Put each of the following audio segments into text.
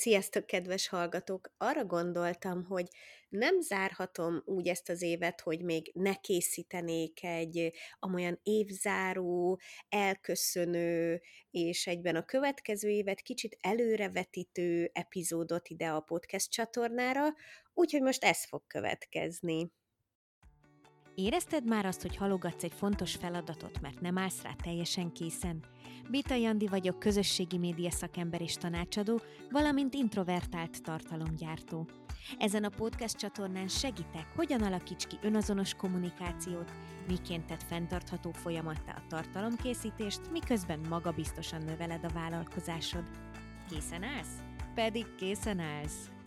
Sziasztok, kedves hallgatók! Arra gondoltam, hogy nem zárhatom úgy ezt az évet, hogy még ne készítenék egy amolyan évzáró, elköszönő, és egyben a következő évet kicsit előrevetítő epizódot ide a podcast csatornára, úgyhogy most ez fog következni. Érezted már azt, hogy halogatsz egy fontos feladatot, mert nem állsz rá teljesen készen? Bita Jandi vagyok, közösségi média szakember és tanácsadó, valamint introvertált tartalomgyártó. Ezen a podcast csatornán segítek, hogyan alakíts ki önazonos kommunikációt, miként tett fenntartható folyamattá a tartalomkészítést, miközben magabiztosan növeled a vállalkozásod. Készen állsz? Pedig készen állsz!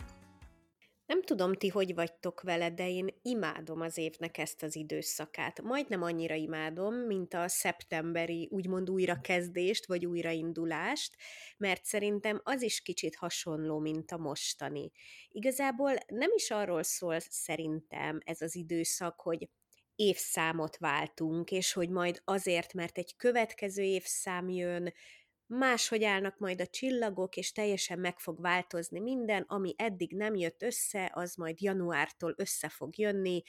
Nem tudom, ti hogy vagytok vele, de én imádom az évnek ezt az időszakát. Majdnem annyira imádom, mint a szeptemberi úgymond újrakezdést, vagy újraindulást, mert szerintem az is kicsit hasonló, mint a mostani. Igazából nem is arról szól szerintem ez az időszak, hogy évszámot váltunk, és hogy majd azért, mert egy következő évszám jön, máshogy állnak majd a csillagok, és teljesen meg fog változni minden, ami eddig nem jött össze, az majd januártól össze fog jönni,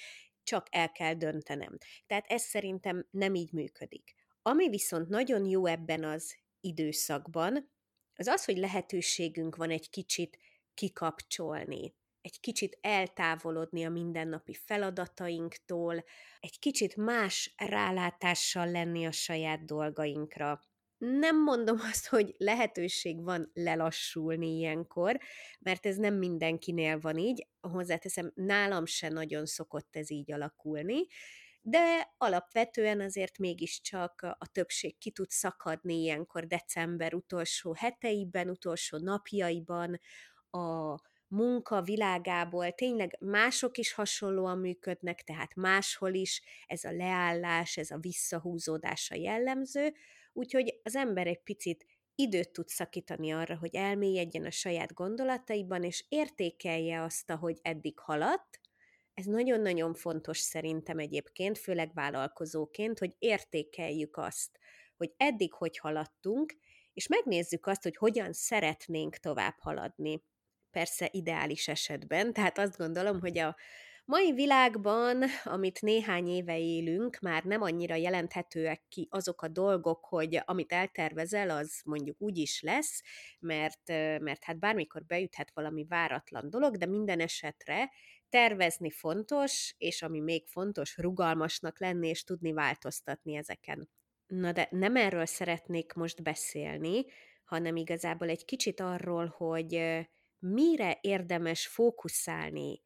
csak el kell döntenem. Tehát ez szerintem nem így működik. Ami viszont nagyon jó ebben az időszakban, az az, hogy lehetőségünk van egy kicsit kikapcsolni, egy kicsit eltávolodni a mindennapi feladatainktól, egy kicsit más rálátással lenni a saját dolgainkra nem mondom azt, hogy lehetőség van lelassulni ilyenkor, mert ez nem mindenkinél van így, hozzáteszem, nálam se nagyon szokott ez így alakulni, de alapvetően azért mégiscsak a többség ki tud szakadni ilyenkor december utolsó heteiben, utolsó napjaiban, a munka világából. Tényleg mások is hasonlóan működnek, tehát máshol is ez a leállás, ez a visszahúzódása jellemző, úgyhogy az ember egy picit időt tud szakítani arra, hogy elmélyedjen a saját gondolataiban, és értékelje azt, ahogy eddig haladt. Ez nagyon-nagyon fontos szerintem egyébként, főleg vállalkozóként, hogy értékeljük azt, hogy eddig hogy haladtunk, és megnézzük azt, hogy hogyan szeretnénk tovább haladni. Persze ideális esetben, tehát azt gondolom, hogy a mai világban, amit néhány éve élünk, már nem annyira jelenthetőek ki azok a dolgok, hogy amit eltervezel, az mondjuk úgy is lesz, mert, mert hát bármikor beüthet valami váratlan dolog, de minden esetre tervezni fontos, és ami még fontos, rugalmasnak lenni és tudni változtatni ezeken. Na de nem erről szeretnék most beszélni, hanem igazából egy kicsit arról, hogy mire érdemes fókuszálni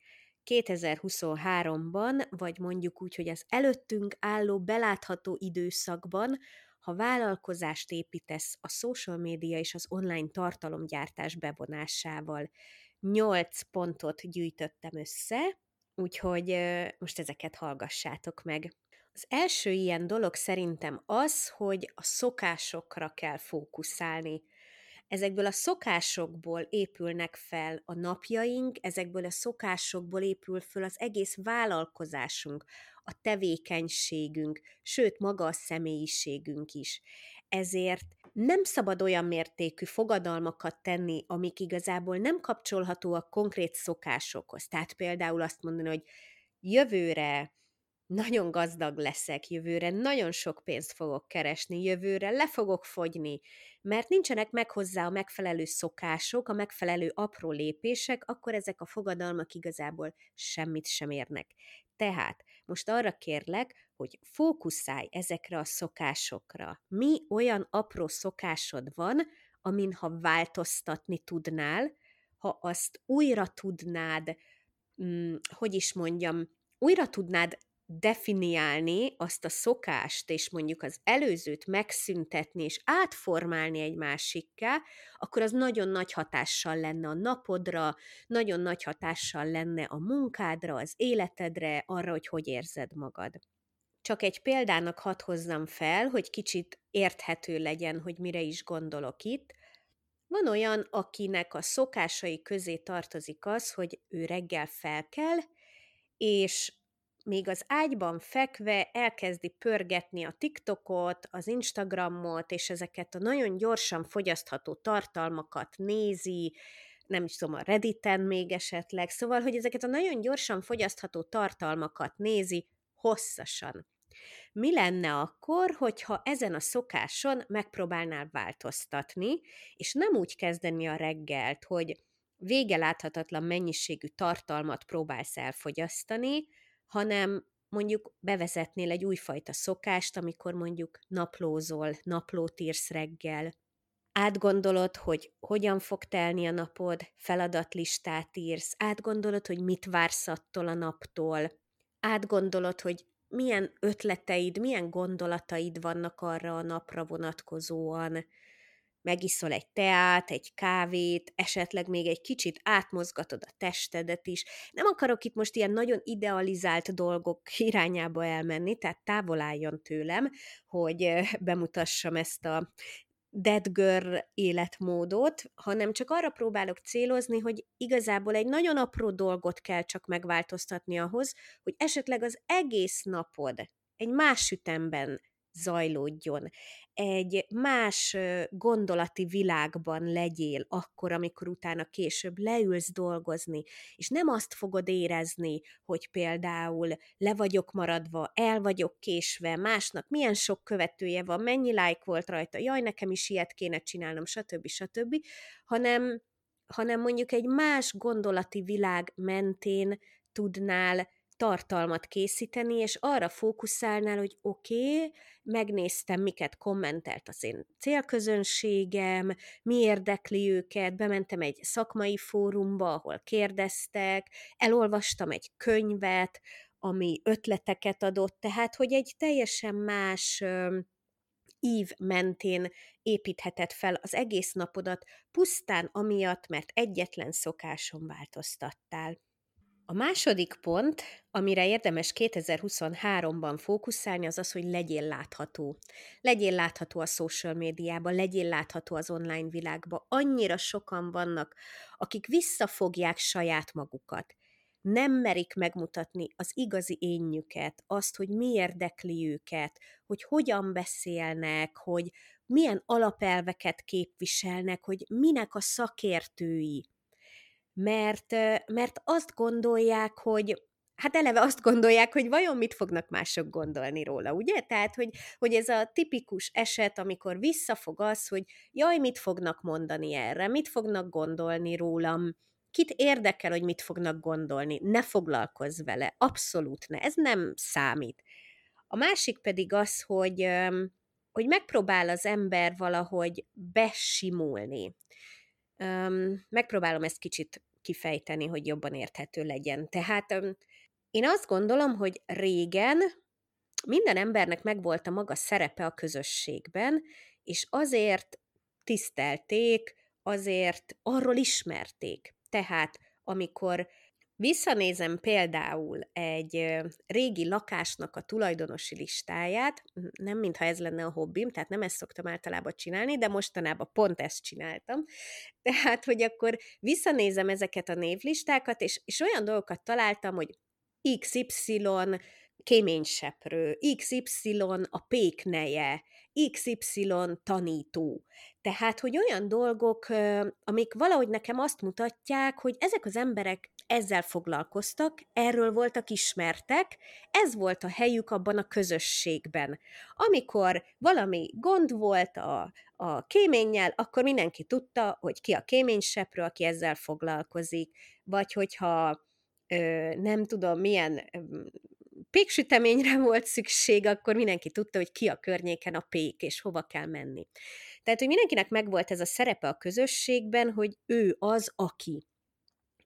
2023-ban, vagy mondjuk úgy, hogy az előttünk álló belátható időszakban, ha vállalkozást építesz a social média és az online tartalomgyártás bevonásával. Nyolc pontot gyűjtöttem össze, úgyhogy most ezeket hallgassátok meg. Az első ilyen dolog szerintem az, hogy a szokásokra kell fókuszálni ezekből a szokásokból épülnek fel a napjaink, ezekből a szokásokból épül föl az egész vállalkozásunk, a tevékenységünk, sőt maga a személyiségünk is. Ezért nem szabad olyan mértékű fogadalmakat tenni, amik igazából nem kapcsolhatóak konkrét szokásokhoz. Tehát például azt mondani, hogy jövőre nagyon gazdag leszek jövőre, nagyon sok pénzt fogok keresni jövőre, le fogok fogyni, mert nincsenek meg hozzá a megfelelő szokások, a megfelelő apró lépések, akkor ezek a fogadalmak igazából semmit sem érnek. Tehát most arra kérlek, hogy fókuszálj ezekre a szokásokra. Mi olyan apró szokásod van, amin ha változtatni tudnál, ha azt újra tudnád, hm, hogy is mondjam, újra tudnád definiálni azt a szokást, és mondjuk az előzőt megszüntetni, és átformálni egy másikká, akkor az nagyon nagy hatással lenne a napodra, nagyon nagy hatással lenne a munkádra, az életedre, arra, hogy hogy érzed magad. Csak egy példának hadd hozzam fel, hogy kicsit érthető legyen, hogy mire is gondolok itt. Van olyan, akinek a szokásai közé tartozik az, hogy ő reggel felkel, és még az ágyban fekve elkezdi pörgetni a TikTokot, az Instagramot, és ezeket a nagyon gyorsan fogyasztható tartalmakat nézi, nem is tudom, a Redditen még esetleg, szóval, hogy ezeket a nagyon gyorsan fogyasztható tartalmakat nézi hosszasan. Mi lenne akkor, hogyha ezen a szokáson megpróbálnál változtatni, és nem úgy kezdeni a reggelt, hogy vége láthatatlan mennyiségű tartalmat próbálsz elfogyasztani, hanem mondjuk bevezetnél egy újfajta szokást, amikor mondjuk naplózol, naplót írsz reggel, átgondolod, hogy hogyan fog telni a napod, feladatlistát írsz, átgondolod, hogy mit vársz attól a naptól, átgondolod, hogy milyen ötleteid, milyen gondolataid vannak arra a napra vonatkozóan, megiszol egy teát, egy kávét, esetleg még egy kicsit átmozgatod a testedet is. Nem akarok itt most ilyen nagyon idealizált dolgok irányába elmenni, tehát távol álljon tőlem, hogy bemutassam ezt a dead girl életmódot, hanem csak arra próbálok célozni, hogy igazából egy nagyon apró dolgot kell csak megváltoztatni ahhoz, hogy esetleg az egész napod egy más ütemben zajlódjon egy más gondolati világban legyél akkor, amikor utána később leülsz dolgozni, és nem azt fogod érezni, hogy például le vagyok maradva, el vagyok késve, másnak milyen sok követője van, mennyi like volt rajta, jaj, nekem is ilyet kéne csinálnom, stb. stb., hanem, hanem mondjuk egy más gondolati világ mentén tudnál tartalmat készíteni, és arra fókuszálnál, hogy oké, okay, megnéztem, miket kommentelt az én célközönségem, mi érdekli őket, bementem egy szakmai fórumba, ahol kérdeztek, elolvastam egy könyvet, ami ötleteket adott, tehát, hogy egy teljesen más ív mentén építheted fel az egész napodat, pusztán amiatt, mert egyetlen szokáson változtattál. A második pont, amire érdemes 2023-ban fókuszálni, az az, hogy legyél látható. Legyél látható a social médiában, legyél látható az online világban. Annyira sokan vannak, akik visszafogják saját magukat. Nem merik megmutatni az igazi énjüket, azt, hogy mi érdekli őket, hogy hogyan beszélnek, hogy milyen alapelveket képviselnek, hogy minek a szakértői mert, mert azt gondolják, hogy hát eleve azt gondolják, hogy vajon mit fognak mások gondolni róla, ugye? Tehát, hogy, hogy ez a tipikus eset, amikor visszafog az, hogy jaj, mit fognak mondani erre, mit fognak gondolni rólam, kit érdekel, hogy mit fognak gondolni, ne foglalkozz vele, abszolút ne, ez nem számít. A másik pedig az, hogy, hogy megpróbál az ember valahogy besimulni. Megpróbálom ezt kicsit kifejteni, hogy jobban érthető legyen. Tehát én azt gondolom, hogy régen minden embernek megvolt a maga szerepe a közösségben, és azért tisztelték, azért arról ismerték. Tehát amikor Visszanézem például egy régi lakásnak a tulajdonosi listáját, nem mintha ez lenne a hobbim, tehát nem ezt szoktam általában csinálni, de mostanában pont ezt csináltam. Tehát, hogy akkor visszanézem ezeket a névlistákat, és, és olyan dolgokat találtam, hogy XY kéményseprő, XY a pékneje, XY tanító. Tehát, hogy olyan dolgok, amik valahogy nekem azt mutatják, hogy ezek az emberek ezzel foglalkoztak, erről voltak ismertek, ez volt a helyük abban a közösségben. Amikor valami gond volt a, a kéménnyel, akkor mindenki tudta, hogy ki a kéményseprő, aki ezzel foglalkozik, vagy hogyha ö, nem tudom, milyen péksüteményre volt szükség, akkor mindenki tudta, hogy ki a környéken a pék, és hova kell menni. Tehát, hogy mindenkinek megvolt ez a szerepe a közösségben, hogy ő az, aki.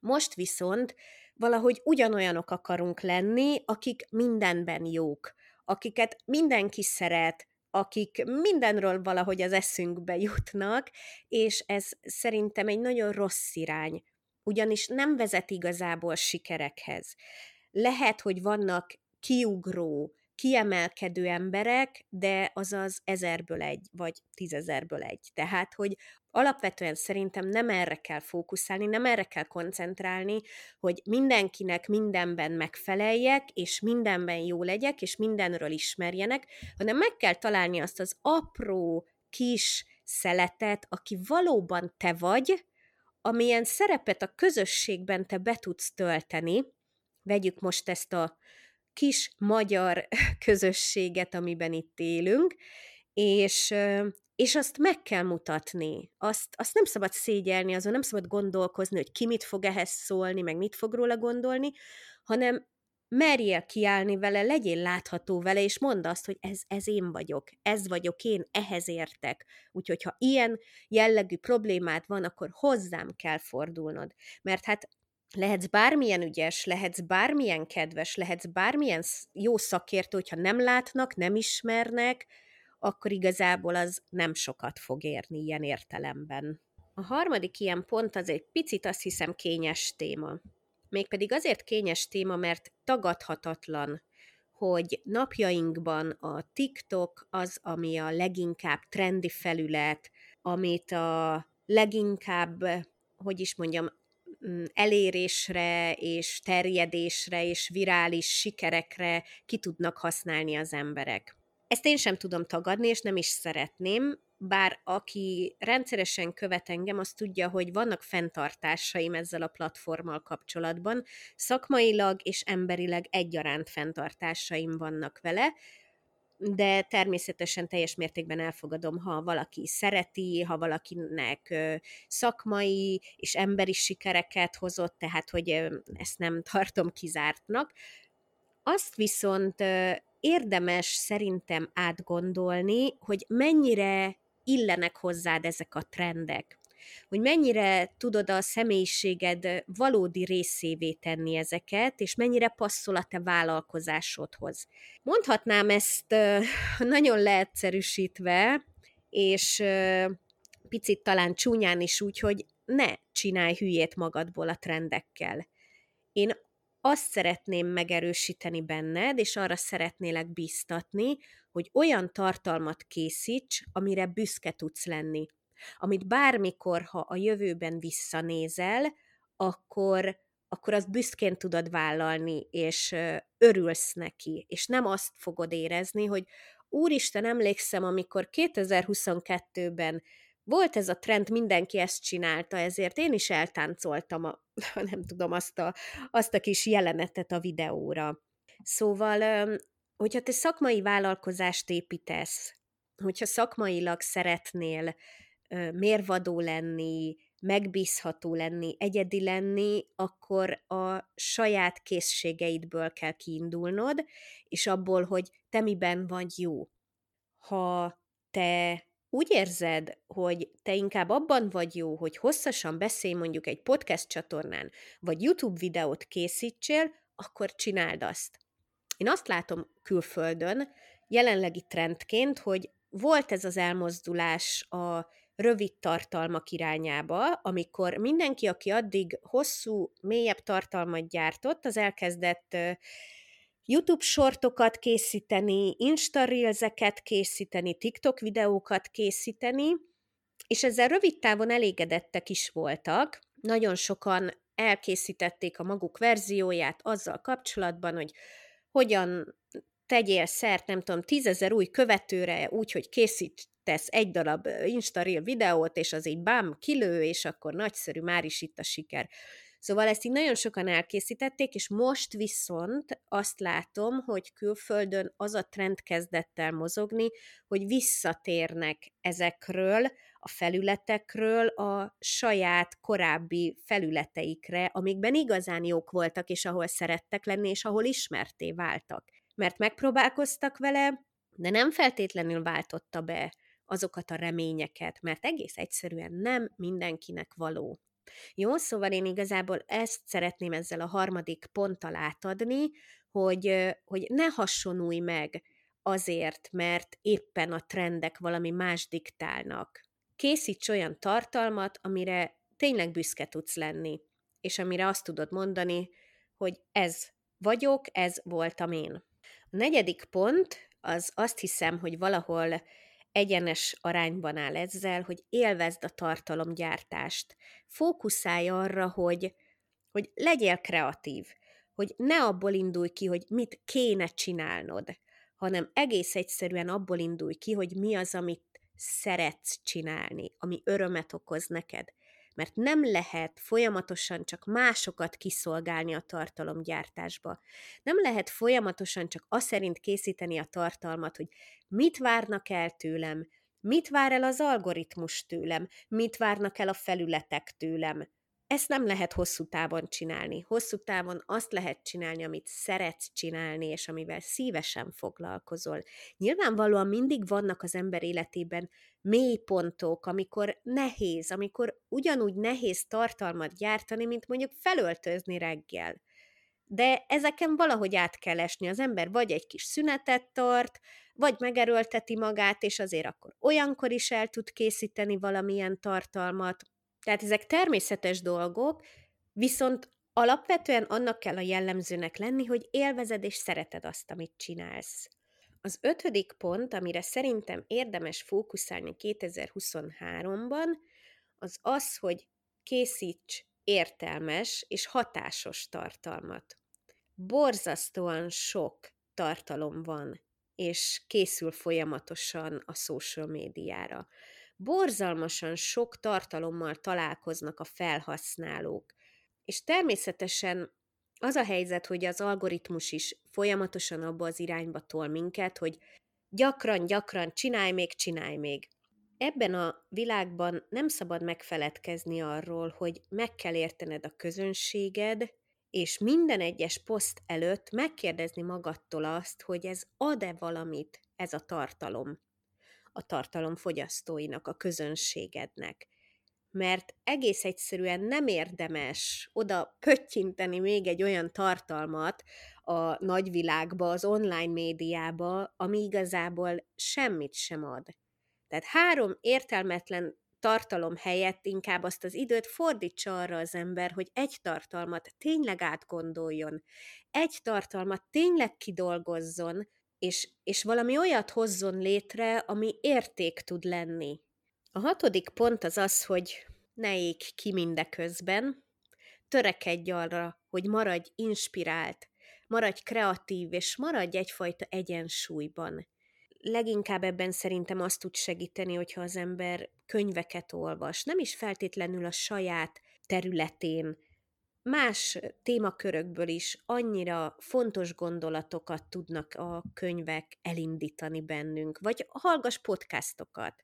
Most viszont valahogy ugyanolyanok akarunk lenni, akik mindenben jók, akiket mindenki szeret, akik mindenről valahogy az eszünkbe jutnak, és ez szerintem egy nagyon rossz irány, ugyanis nem vezet igazából sikerekhez. Lehet, hogy vannak kiugró, kiemelkedő emberek, de az az ezerből egy, vagy tízezerből egy. Tehát, hogy alapvetően szerintem nem erre kell fókuszálni, nem erre kell koncentrálni, hogy mindenkinek mindenben megfeleljek, és mindenben jó legyek, és mindenről ismerjenek, hanem meg kell találni azt az apró, kis szeletet, aki valóban te vagy, amilyen szerepet a közösségben te be tudsz tölteni, vegyük most ezt a kis magyar közösséget, amiben itt élünk, és, és azt meg kell mutatni. Azt, azt nem szabad szégyelni, azon nem szabad gondolkozni, hogy ki mit fog ehhez szólni, meg mit fog róla gondolni, hanem merjél kiállni vele, legyél látható vele, és mondd azt, hogy ez, ez én vagyok, ez vagyok én, ehhez értek. Úgyhogy ha ilyen jellegű problémád van, akkor hozzám kell fordulnod. Mert hát lehetsz bármilyen ügyes, lehetsz bármilyen kedves, lehetsz bármilyen jó szakértő, hogyha nem látnak, nem ismernek, akkor igazából az nem sokat fog érni ilyen értelemben. A harmadik ilyen pont az egy picit azt hiszem kényes téma. Mégpedig azért kényes téma, mert tagadhatatlan, hogy napjainkban a TikTok az, ami a leginkább trendi felület, amit a leginkább, hogy is mondjam, elérésre és terjedésre és virális sikerekre ki tudnak használni az emberek. Ezt én sem tudom tagadni, és nem is szeretném, bár aki rendszeresen követ engem, az tudja, hogy vannak fenntartásaim ezzel a platformmal kapcsolatban. Szakmailag és emberileg egyaránt fenntartásaim vannak vele, de természetesen teljes mértékben elfogadom, ha valaki szereti, ha valakinek szakmai és emberi sikereket hozott, tehát hogy ezt nem tartom kizártnak. Azt viszont érdemes szerintem átgondolni, hogy mennyire illenek hozzád ezek a trendek hogy mennyire tudod a személyiséged valódi részévé tenni ezeket, és mennyire passzol a te vállalkozásodhoz. Mondhatnám ezt nagyon leegyszerűsítve, és picit talán csúnyán is úgy, hogy ne csinálj hülyét magadból a trendekkel. Én azt szeretném megerősíteni benned, és arra szeretnélek biztatni, hogy olyan tartalmat készíts, amire büszke tudsz lenni. Amit bármikor, ha a jövőben visszanézel, akkor, akkor azt büszkén tudod vállalni, és örülsz neki, és nem azt fogod érezni, hogy úristen, emlékszem, amikor 2022-ben volt ez a trend, mindenki ezt csinálta, ezért én is eltáncoltam, a, nem tudom, azt a, azt a kis jelenetet a videóra. Szóval, hogyha te szakmai vállalkozást építesz, hogyha szakmailag szeretnél mérvadó lenni, megbízható lenni, egyedi lenni, akkor a saját készségeidből kell kiindulnod, és abból, hogy te miben vagy jó. Ha te úgy érzed, hogy te inkább abban vagy jó, hogy hosszasan beszélj mondjuk egy podcast csatornán, vagy YouTube videót készítsél, akkor csináld azt. Én azt látom külföldön, jelenlegi trendként, hogy volt ez az elmozdulás a rövid tartalmak irányába, amikor mindenki, aki addig hosszú, mélyebb tartalmat gyártott, az elkezdett YouTube sortokat készíteni, Insta Reelseket készíteni, TikTok videókat készíteni, és ezzel rövid távon elégedettek is voltak. Nagyon sokan elkészítették a maguk verzióját azzal kapcsolatban, hogy hogyan tegyél szert, nem tudom, tízezer új követőre úgy, hogy készítesz egy darab Insta videót, és az így bám, kilő, és akkor nagyszerű, már is itt a siker. Szóval ezt így nagyon sokan elkészítették, és most viszont azt látom, hogy külföldön az a trend kezdett el mozogni, hogy visszatérnek ezekről a felületekről a saját korábbi felületeikre, amikben igazán jók voltak, és ahol szerettek lenni, és ahol ismerté váltak. Mert megpróbálkoztak vele, de nem feltétlenül váltotta be azokat a reményeket, mert egész egyszerűen nem mindenkinek való. Jó, szóval én igazából ezt szeretném ezzel a harmadik ponttal átadni, hogy, hogy ne hasonulj meg azért, mert éppen a trendek valami más diktálnak. Készíts olyan tartalmat, amire tényleg büszke tudsz lenni, és amire azt tudod mondani, hogy ez vagyok, ez voltam én. A negyedik pont, az azt hiszem, hogy valahol egyenes arányban áll ezzel, hogy élvezd a tartalomgyártást. Fókuszálj arra, hogy, hogy legyél kreatív, hogy ne abból indulj ki, hogy mit kéne csinálnod, hanem egész egyszerűen abból indulj ki, hogy mi az, amit szeretsz csinálni, ami örömet okoz neked. Mert nem lehet folyamatosan csak másokat kiszolgálni a tartalomgyártásba. Nem lehet folyamatosan csak azt szerint készíteni a tartalmat, hogy mit várnak el tőlem, mit vár el az algoritmus tőlem, mit várnak el a felületek tőlem. Ezt nem lehet hosszú távon csinálni. Hosszú távon azt lehet csinálni, amit szeretsz csinálni, és amivel szívesen foglalkozol. Nyilvánvalóan mindig vannak az ember életében mélypontok, amikor nehéz, amikor ugyanúgy nehéz tartalmat gyártani, mint mondjuk felöltözni reggel. De ezeken valahogy át kell esni. Az ember vagy egy kis szünetet tart, vagy megerőlteti magát, és azért akkor olyankor is el tud készíteni valamilyen tartalmat, tehát ezek természetes dolgok, viszont alapvetően annak kell a jellemzőnek lenni, hogy élvezed és szereted azt, amit csinálsz. Az ötödik pont, amire szerintem érdemes fókuszálni 2023-ban, az az, hogy készíts értelmes és hatásos tartalmat. Borzasztóan sok tartalom van, és készül folyamatosan a social médiára borzalmasan sok tartalommal találkoznak a felhasználók. És természetesen az a helyzet, hogy az algoritmus is folyamatosan abba az irányba tol minket, hogy gyakran, gyakran csinálj még, csinálj még. Ebben a világban nem szabad megfeledkezni arról, hogy meg kell értened a közönséged, és minden egyes poszt előtt megkérdezni magadtól azt, hogy ez ad-e valamit ez a tartalom a tartalom fogyasztóinak, a közönségednek. Mert egész egyszerűen nem érdemes oda pöttyinteni még egy olyan tartalmat a nagyvilágba, az online médiába, ami igazából semmit sem ad. Tehát három értelmetlen tartalom helyett inkább azt az időt fordítsa arra az ember, hogy egy tartalmat tényleg átgondoljon, egy tartalmat tényleg kidolgozzon, és, és valami olyat hozzon létre, ami érték tud lenni. A hatodik pont az az, hogy ne ég ki mindeközben, törekedj arra, hogy maradj inspirált, maradj kreatív, és maradj egyfajta egyensúlyban. Leginkább ebben szerintem azt tud segíteni, hogyha az ember könyveket olvas, nem is feltétlenül a saját területén, más témakörökből is annyira fontos gondolatokat tudnak a könyvek elindítani bennünk, vagy hallgass podcastokat,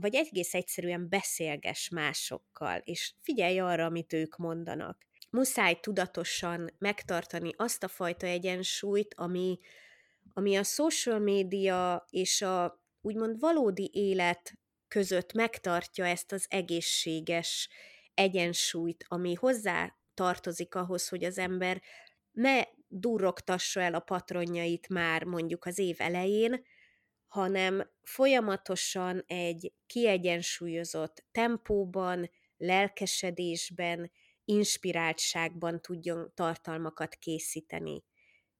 vagy egész egyszerűen beszélges másokkal, és figyelj arra, amit ők mondanak. Muszáj tudatosan megtartani azt a fajta egyensúlyt, ami, ami a social média és a úgymond valódi élet között megtartja ezt az egészséges egyensúlyt, ami hozzá tartozik ahhoz, hogy az ember ne durrogtassa el a patronjait már mondjuk az év elején, hanem folyamatosan egy kiegyensúlyozott tempóban, lelkesedésben, inspiráltságban tudjon tartalmakat készíteni.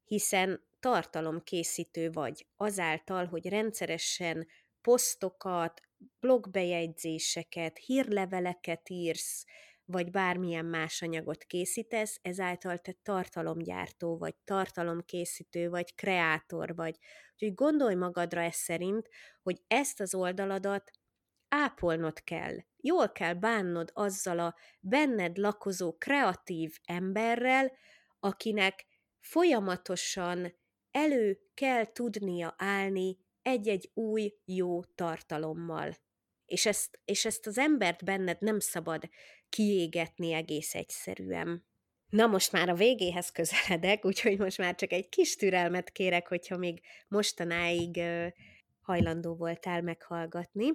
Hiszen tartalomkészítő vagy azáltal, hogy rendszeresen posztokat, blogbejegyzéseket, hírleveleket írsz, vagy bármilyen más anyagot készítesz, ezáltal te tartalomgyártó, vagy tartalomkészítő, vagy kreátor vagy. Úgyhogy gondolj magadra ez szerint, hogy ezt az oldaladat ápolnod kell. Jól kell bánnod azzal a benned lakozó kreatív emberrel, akinek folyamatosan elő kell tudnia állni egy-egy új, jó tartalommal. És ezt, és ezt az embert benned nem szabad kiégetni egész egyszerűen. Na most már a végéhez közeledek, úgyhogy most már csak egy kis türelmet kérek, hogyha még mostanáig hajlandó voltál meghallgatni.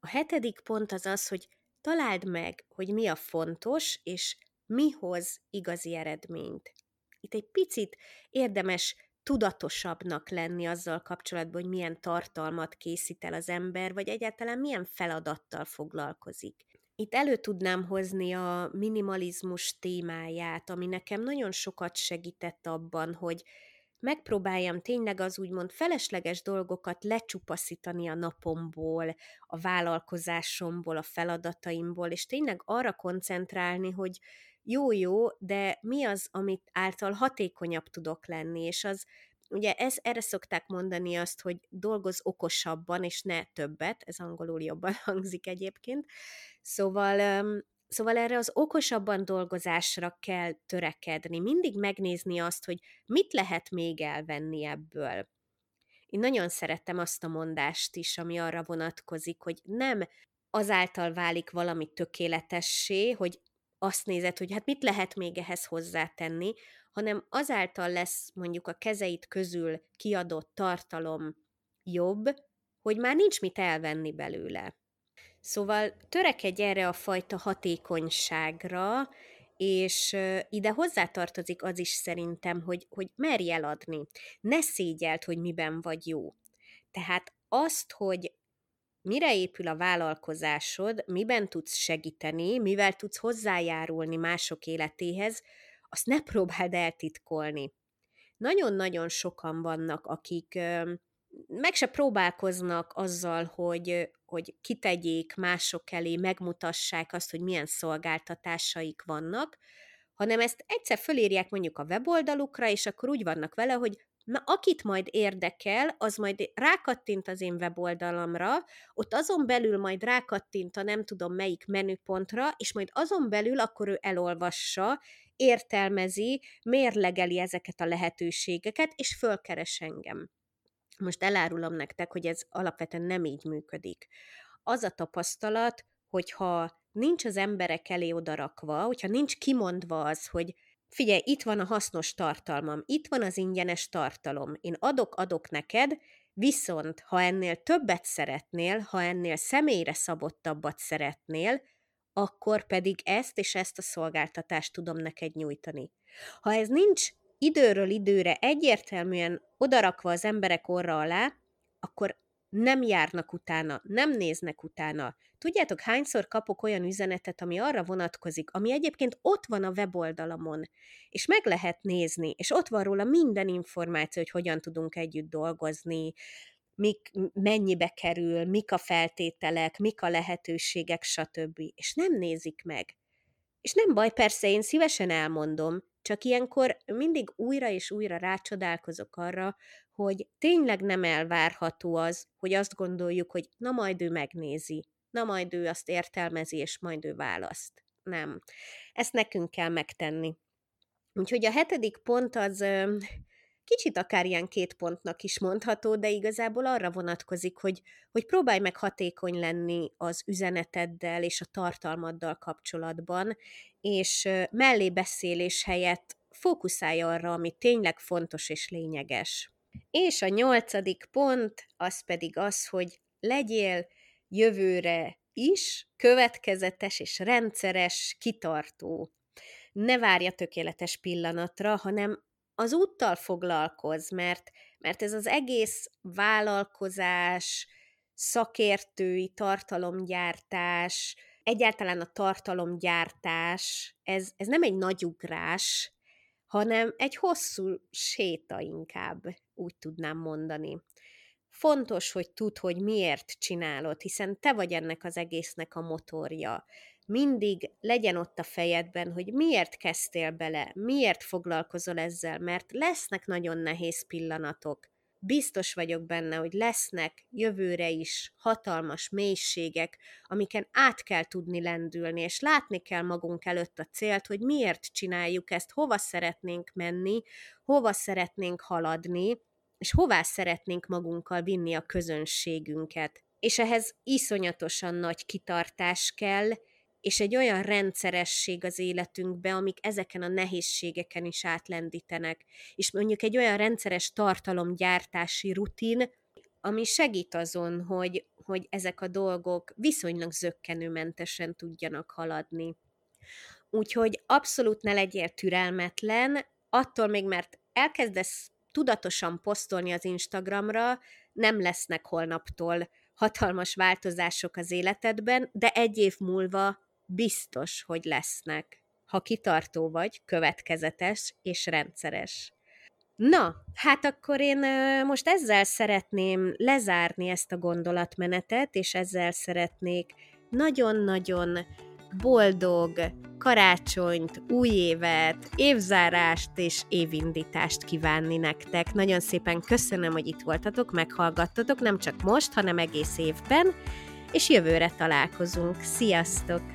A hetedik pont az az, hogy találd meg, hogy mi a fontos, és mi hoz igazi eredményt. Itt egy picit érdemes tudatosabbnak lenni azzal kapcsolatban, hogy milyen tartalmat készít el az ember, vagy egyáltalán milyen feladattal foglalkozik. Itt elő tudnám hozni a minimalizmus témáját, ami nekem nagyon sokat segített abban, hogy megpróbáljam tényleg az úgymond felesleges dolgokat lecsupaszítani a napomból, a vállalkozásomból, a feladataimból, és tényleg arra koncentrálni, hogy jó-jó, de mi az, amit által hatékonyabb tudok lenni, és az Ugye ez, erre szokták mondani azt, hogy dolgoz okosabban, és ne többet, ez angolul jobban hangzik egyébként. Szóval Szóval erre az okosabban dolgozásra kell törekedni, mindig megnézni azt, hogy mit lehet még elvenni ebből. Én nagyon szerettem azt a mondást is, ami arra vonatkozik, hogy nem azáltal válik valami tökéletessé, hogy azt nézed, hogy hát mit lehet még ehhez hozzátenni, hanem azáltal lesz mondjuk a kezeit közül kiadott tartalom jobb, hogy már nincs mit elvenni belőle. Szóval törekedj erre a fajta hatékonyságra, és ide hozzátartozik az is szerintem, hogy, hogy merj eladni. Ne szégyelt, hogy miben vagy jó. Tehát azt, hogy mire épül a vállalkozásod, miben tudsz segíteni, mivel tudsz hozzájárulni mások életéhez, azt ne próbáld eltitkolni. Nagyon-nagyon sokan vannak, akik meg se próbálkoznak azzal, hogy, hogy kitegyék mások elé, megmutassák azt, hogy milyen szolgáltatásaik vannak, hanem ezt egyszer fölírják mondjuk a weboldalukra, és akkor úgy vannak vele, hogy na, akit majd érdekel, az majd rákattint az én weboldalamra, ott azon belül majd rákattint a nem tudom melyik menüpontra, és majd azon belül akkor ő elolvassa, értelmezi, mérlegeli ezeket a lehetőségeket, és fölkeres engem. Most elárulom nektek, hogy ez alapvetően nem így működik. Az a tapasztalat, hogyha nincs az emberek elé odarakva, hogyha nincs kimondva az, hogy figyelj, itt van a hasznos tartalmam, itt van az ingyenes tartalom, én adok-adok neked, viszont ha ennél többet szeretnél, ha ennél személyre szabottabbat szeretnél, akkor pedig ezt és ezt a szolgáltatást tudom neked nyújtani. Ha ez nincs időről időre egyértelműen odarakva az emberek orra alá, akkor nem járnak utána, nem néznek utána. Tudjátok, hányszor kapok olyan üzenetet, ami arra vonatkozik, ami egyébként ott van a weboldalamon, és meg lehet nézni, és ott van róla minden információ, hogy hogyan tudunk együtt dolgozni, mik, mennyibe kerül, mik a feltételek, mik a lehetőségek, stb. És nem nézik meg. És nem baj, persze én szívesen elmondom, csak ilyenkor mindig újra és újra rácsodálkozok arra, hogy tényleg nem elvárható az, hogy azt gondoljuk, hogy na majd ő megnézi, na majd ő azt értelmezi, és majd ő választ. Nem. Ezt nekünk kell megtenni. Úgyhogy a hetedik pont az kicsit akár ilyen két pontnak is mondható, de igazából arra vonatkozik, hogy, hogy próbálj meg hatékony lenni az üzeneteddel és a tartalmaddal kapcsolatban, és mellébeszélés helyett fókuszálj arra, ami tényleg fontos és lényeges. És a nyolcadik pont az pedig az, hogy legyél jövőre is következetes és rendszeres, kitartó. Ne várja tökéletes pillanatra, hanem az úttal foglalkoz, mert, mert ez az egész vállalkozás, szakértői tartalomgyártás, egyáltalán a tartalomgyártás, ez, ez nem egy nagy ugrás, hanem egy hosszú séta inkább, úgy tudnám mondani. Fontos, hogy tudd, hogy miért csinálod, hiszen te vagy ennek az egésznek a motorja mindig legyen ott a fejedben, hogy miért kezdtél bele, miért foglalkozol ezzel, mert lesznek nagyon nehéz pillanatok. Biztos vagyok benne, hogy lesznek jövőre is hatalmas mélységek, amiken át kell tudni lendülni, és látni kell magunk előtt a célt, hogy miért csináljuk ezt, hova szeretnénk menni, hova szeretnénk haladni, és hová szeretnénk magunkkal vinni a közönségünket. És ehhez iszonyatosan nagy kitartás kell, és egy olyan rendszeresség az életünkbe, amik ezeken a nehézségeken is átlendítenek. És mondjuk egy olyan rendszeres tartalomgyártási rutin, ami segít azon, hogy, hogy ezek a dolgok viszonylag zöggenőmentesen tudjanak haladni. Úgyhogy abszolút ne legyél türelmetlen, attól még, mert elkezdesz tudatosan posztolni az Instagramra, nem lesznek holnaptól hatalmas változások az életedben, de egy év múlva biztos, hogy lesznek, ha kitartó vagy, következetes és rendszeres. Na, hát akkor én most ezzel szeretném lezárni ezt a gondolatmenetet, és ezzel szeretnék nagyon-nagyon boldog karácsonyt, új évet, évzárást és évindítást kívánni nektek. Nagyon szépen köszönöm, hogy itt voltatok, meghallgattatok, nem csak most, hanem egész évben, és jövőre találkozunk. Sziasztok!